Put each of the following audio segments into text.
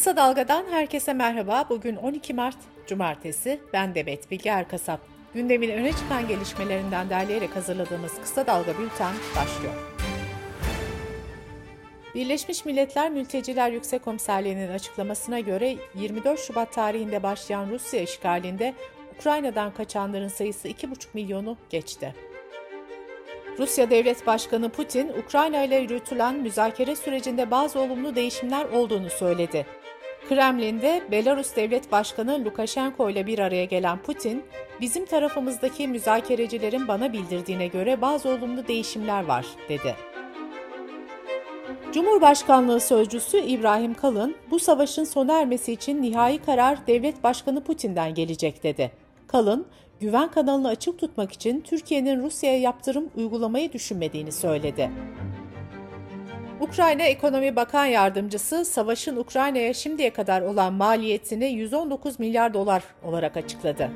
Kısa Dalga'dan herkese merhaba. Bugün 12 Mart Cumartesi. Ben Demet Bilge Erkasap. Gündemin öne çıkan gelişmelerinden derleyerek hazırladığımız Kısa Dalga Bülten başlıyor. Birleşmiş Milletler Mülteciler Yüksek Komiserliği'nin açıklamasına göre 24 Şubat tarihinde başlayan Rusya işgalinde Ukrayna'dan kaçanların sayısı 2,5 milyonu geçti. Rusya Devlet Başkanı Putin, Ukrayna ile yürütülen müzakere sürecinde bazı olumlu değişimler olduğunu söyledi. Kremlin'de Belarus Devlet Başkanı Lukashenko ile bir araya gelen Putin, bizim tarafımızdaki müzakerecilerin bana bildirdiğine göre bazı olumlu değişimler var, dedi. Cumhurbaşkanlığı Sözcüsü İbrahim Kalın, bu savaşın sona ermesi için nihai karar Devlet Başkanı Putin'den gelecek dedi. Kalın, güven kanalını açık tutmak için Türkiye'nin Rusya'ya yaptırım uygulamayı düşünmediğini söyledi. Ukrayna Ekonomi Bakan Yardımcısı savaşın Ukrayna'ya şimdiye kadar olan maliyetini 119 milyar dolar olarak açıkladı.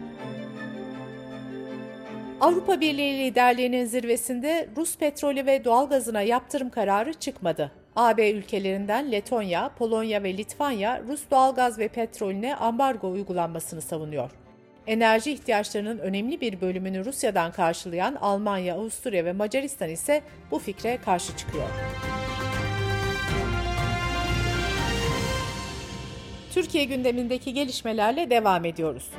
Avrupa Birliği liderliğinin zirvesinde Rus petrolü ve doğalgazına yaptırım kararı çıkmadı. AB ülkelerinden Letonya, Polonya ve Litvanya Rus doğalgaz ve petrolüne ambargo uygulanmasını savunuyor. Enerji ihtiyaçlarının önemli bir bölümünü Rusya'dan karşılayan Almanya, Avusturya ve Macaristan ise bu fikre karşı çıkıyor. Türkiye gündemindeki gelişmelerle devam ediyoruz.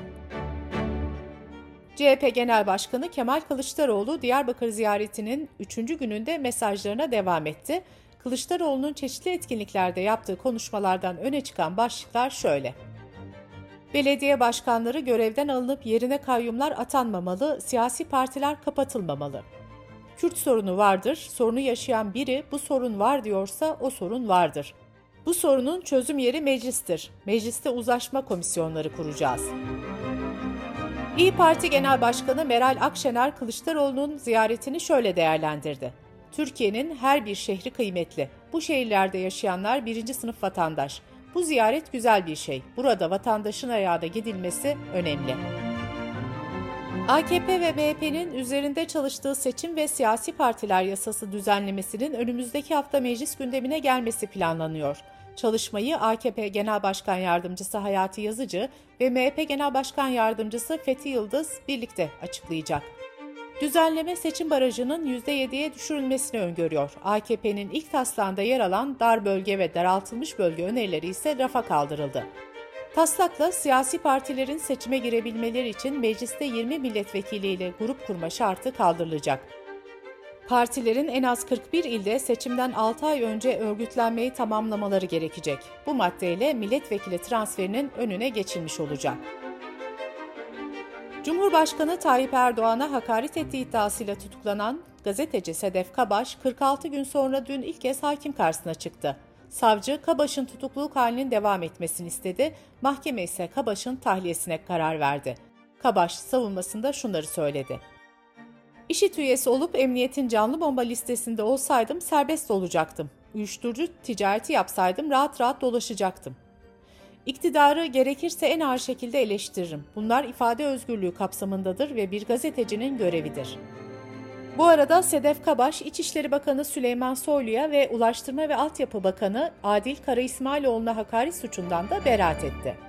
CHP Genel Başkanı Kemal Kılıçdaroğlu Diyarbakır ziyaretinin 3. gününde mesajlarına devam etti. Kılıçdaroğlu'nun çeşitli etkinliklerde yaptığı konuşmalardan öne çıkan başlıklar şöyle. Belediye başkanları görevden alınıp yerine kayyumlar atanmamalı, siyasi partiler kapatılmamalı. Kürt sorunu vardır, sorunu yaşayan biri bu sorun var diyorsa o sorun vardır. Bu sorunun çözüm yeri meclistir. Mecliste uzlaşma komisyonları kuracağız. İyi Parti Genel Başkanı Meral Akşener Kılıçdaroğlu'nun ziyaretini şöyle değerlendirdi. Türkiye'nin her bir şehri kıymetli. Bu şehirlerde yaşayanlar birinci sınıf vatandaş. Bu ziyaret güzel bir şey. Burada vatandaşın ayağda gidilmesi önemli. AKP ve MHP'nin üzerinde çalıştığı seçim ve siyasi partiler yasası düzenlemesinin önümüzdeki hafta meclis gündemine gelmesi planlanıyor. Çalışmayı AKP Genel Başkan Yardımcısı Hayati Yazıcı ve MHP Genel Başkan Yardımcısı Fethi Yıldız birlikte açıklayacak. Düzenleme seçim barajının %7'ye düşürülmesini öngörüyor. AKP'nin ilk taslağında yer alan dar bölge ve daraltılmış bölge önerileri ise rafa kaldırıldı. Taslakla siyasi partilerin seçime girebilmeleri için mecliste 20 milletvekiliyle grup kurma şartı kaldırılacak. Partilerin en az 41 ilde seçimden 6 ay önce örgütlenmeyi tamamlamaları gerekecek. Bu maddeyle milletvekili transferinin önüne geçilmiş olacak. Cumhurbaşkanı Tayyip Erdoğan'a hakaret ettiği iddiasıyla tutuklanan gazeteci Sedef Kabaş 46 gün sonra dün ilk kez hakim karşısına çıktı. Savcı Kabaş'ın tutukluluk halinin devam etmesini istedi, mahkeme ise Kabaş'ın tahliyesine karar verdi. Kabaş savunmasında şunları söyledi. İşit üyesi olup emniyetin canlı bomba listesinde olsaydım serbest olacaktım. Uyuşturucu ticareti yapsaydım rahat rahat dolaşacaktım. İktidarı gerekirse en ağır şekilde eleştiririm. Bunlar ifade özgürlüğü kapsamındadır ve bir gazetecinin görevidir. Bu arada Sedef Kabaş, İçişleri Bakanı Süleyman Soylu'ya ve Ulaştırma ve Altyapı Bakanı Adil Kara İsmailoğlu'na hakaret suçundan da beraat etti.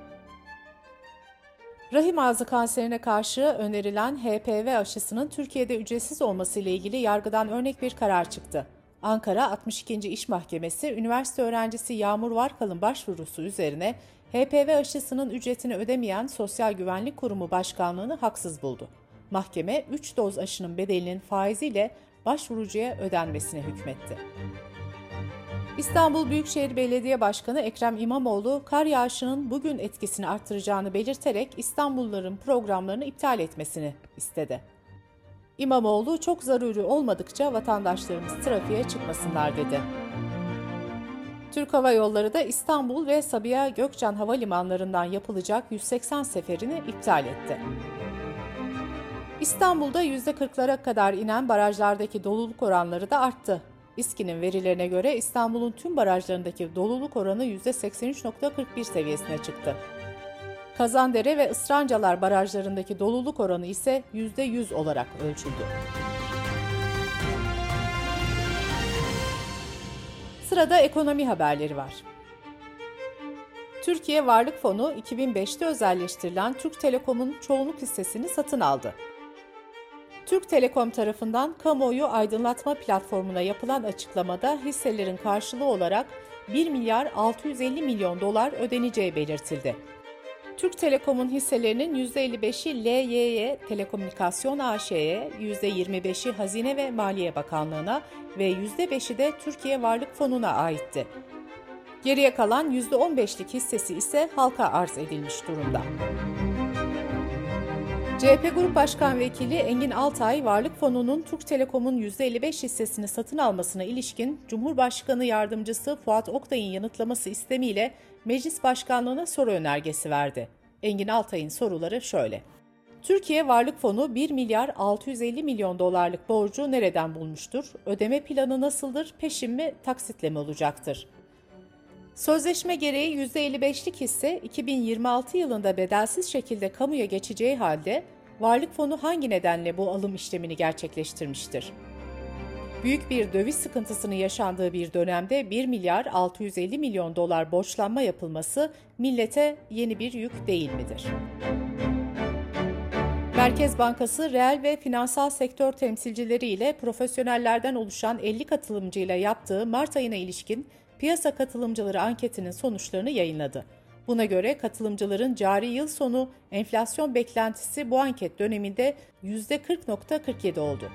Rahim ağzı kanserine karşı önerilen HPV aşısının Türkiye'de ücretsiz olması ile ilgili yargıdan örnek bir karar çıktı. Ankara 62. İş Mahkemesi, üniversite öğrencisi Yağmur Varkal'ın başvurusu üzerine HPV aşısının ücretini ödemeyen Sosyal Güvenlik Kurumu Başkanlığı'nı haksız buldu. Mahkeme 3 doz aşının bedelinin faiziyle başvurucuya ödenmesine hükmetti. İstanbul Büyükşehir Belediye Başkanı Ekrem İmamoğlu, kar yağışının bugün etkisini arttıracağını belirterek İstanbulluların programlarını iptal etmesini istedi. İmamoğlu çok zaruri olmadıkça vatandaşlarımız trafiğe çıkmasınlar dedi. Türk Hava Yolları da İstanbul ve Sabiha Gökçen Havalimanlarından yapılacak 180 seferini iptal etti. İstanbul'da %40'lara kadar inen barajlardaki doluluk oranları da arttı. İSKİ'nin verilerine göre İstanbul'un tüm barajlarındaki doluluk oranı %83.41 seviyesine çıktı. Kazandere ve Israncalar barajlarındaki doluluk oranı ise %100 olarak ölçüldü. Sırada ekonomi haberleri var. Türkiye Varlık Fonu 2005'te özelleştirilen Türk Telekom'un çoğunluk hissesini satın aldı. Türk Telekom tarafından kamuoyu aydınlatma platformuna yapılan açıklamada hisselerin karşılığı olarak 1 milyar 650 milyon dolar ödeneceği belirtildi. Türk Telekom'un hisselerinin %55'i LYY Telekomünikasyon AŞ'ye, %25'i Hazine ve Maliye Bakanlığı'na ve %5'i de Türkiye Varlık Fonu'na aitti. Geriye kalan %15'lik hissesi ise halka arz edilmiş durumda. CHP Grup Başkan Vekili Engin Altay, Varlık Fonu'nun Türk Telekom'un %55 hissesini satın almasına ilişkin Cumhurbaşkanı Yardımcısı Fuat Oktay'ın yanıtlaması istemiyle Meclis Başkanlığı'na soru önergesi verdi. Engin Altay'ın soruları şöyle. Türkiye Varlık Fonu 1 milyar 650 milyon dolarlık borcu nereden bulmuştur? Ödeme planı nasıldır? Peşin mi, taksitle mi olacaktır? Sözleşme gereği %55'lik hisse 2026 yılında bedelsiz şekilde kamuya geçeceği halde Varlık Fonu hangi nedenle bu alım işlemini gerçekleştirmiştir? Büyük bir döviz sıkıntısının yaşandığı bir dönemde 1 milyar 650 milyon dolar borçlanma yapılması millete yeni bir yük değil midir? Merkez Bankası reel ve finansal sektör temsilcileri ile profesyonellerden oluşan 50 katılımcıyla yaptığı Mart ayına ilişkin piyasa katılımcıları anketinin sonuçlarını yayınladı. Buna göre katılımcıların cari yıl sonu enflasyon beklentisi bu anket döneminde %40.47 oldu.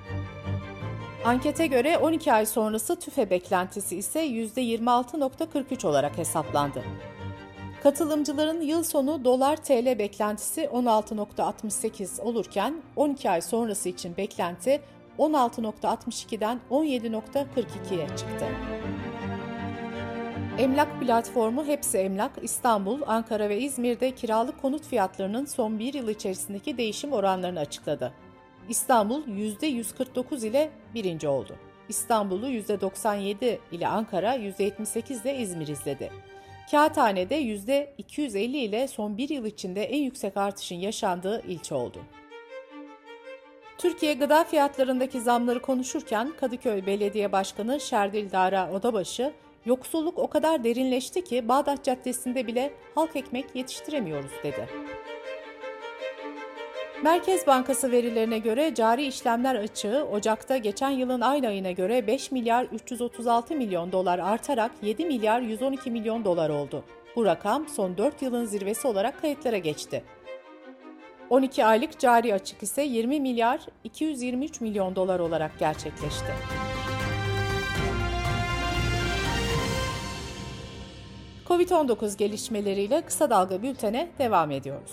Ankete göre 12 ay sonrası tüfe beklentisi ise %26.43 olarak hesaplandı. Katılımcıların yıl sonu dolar TL beklentisi 16.68 olurken 12 ay sonrası için beklenti 16.62'den 17.42'ye çıktı. Emlak platformu Hepsi Emlak İstanbul, Ankara ve İzmir'de kiralık konut fiyatlarının son bir yıl içerisindeki değişim oranlarını açıkladı. İstanbul %149 ile birinci oldu. İstanbul'u %97 ile Ankara, %78 ile İzmir izledi. Kağıthane'de %250 ile son bir yıl içinde en yüksek artışın yaşandığı ilçe oldu. Türkiye gıda fiyatlarındaki zamları konuşurken Kadıköy Belediye Başkanı Şerdil Dara Odabaşı, Yoksulluk o kadar derinleşti ki Bağdat Caddesi'nde bile halk ekmek yetiştiremiyoruz dedi. Merkez Bankası verilerine göre cari işlemler açığı Ocak'ta geçen yılın aynı ayına göre 5 milyar 336 milyon dolar artarak 7 milyar 112 milyon dolar oldu. Bu rakam son 4 yılın zirvesi olarak kayıtlara geçti. 12 aylık cari açık ise 20 milyar 223 milyon dolar olarak gerçekleşti. Covid-19 gelişmeleriyle kısa dalga bültene devam ediyoruz.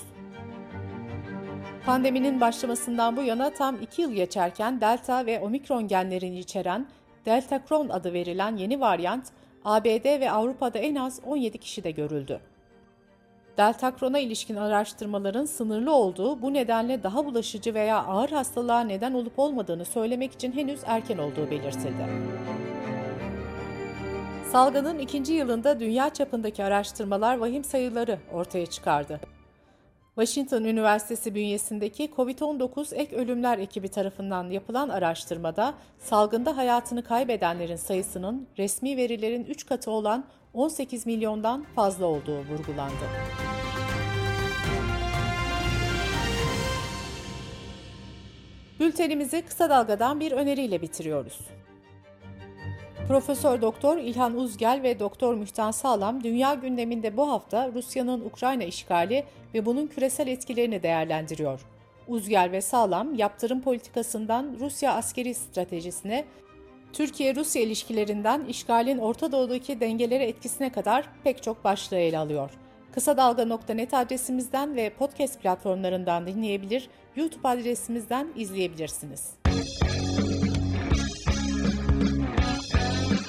Pandeminin başlamasından bu yana tam 2 yıl geçerken Delta ve Omikron genlerini içeren Delta Kron adı verilen yeni varyant ABD ve Avrupa'da en az 17 kişide görüldü. Delta Kron'a ilişkin araştırmaların sınırlı olduğu bu nedenle daha bulaşıcı veya ağır hastalığa neden olup olmadığını söylemek için henüz erken olduğu belirtildi. Salgının ikinci yılında dünya çapındaki araştırmalar vahim sayıları ortaya çıkardı. Washington Üniversitesi bünyesindeki COVID-19 ek ölümler ekibi tarafından yapılan araştırmada salgında hayatını kaybedenlerin sayısının resmi verilerin 3 katı olan 18 milyondan fazla olduğu vurgulandı. Bültenimizi kısa dalgadan bir öneriyle bitiriyoruz. Profesör Doktor İlhan Uzgel ve Doktor Mühtan Sağlam dünya gündeminde bu hafta Rusya'nın Ukrayna işgali ve bunun küresel etkilerini değerlendiriyor. Uzgel ve Sağlam yaptırım politikasından Rusya askeri stratejisine, Türkiye-Rusya ilişkilerinden işgalin Orta Doğu'daki dengelere etkisine kadar pek çok başlığı ele alıyor. Kısa Dalga.net adresimizden ve podcast platformlarından dinleyebilir, YouTube adresimizden izleyebilirsiniz.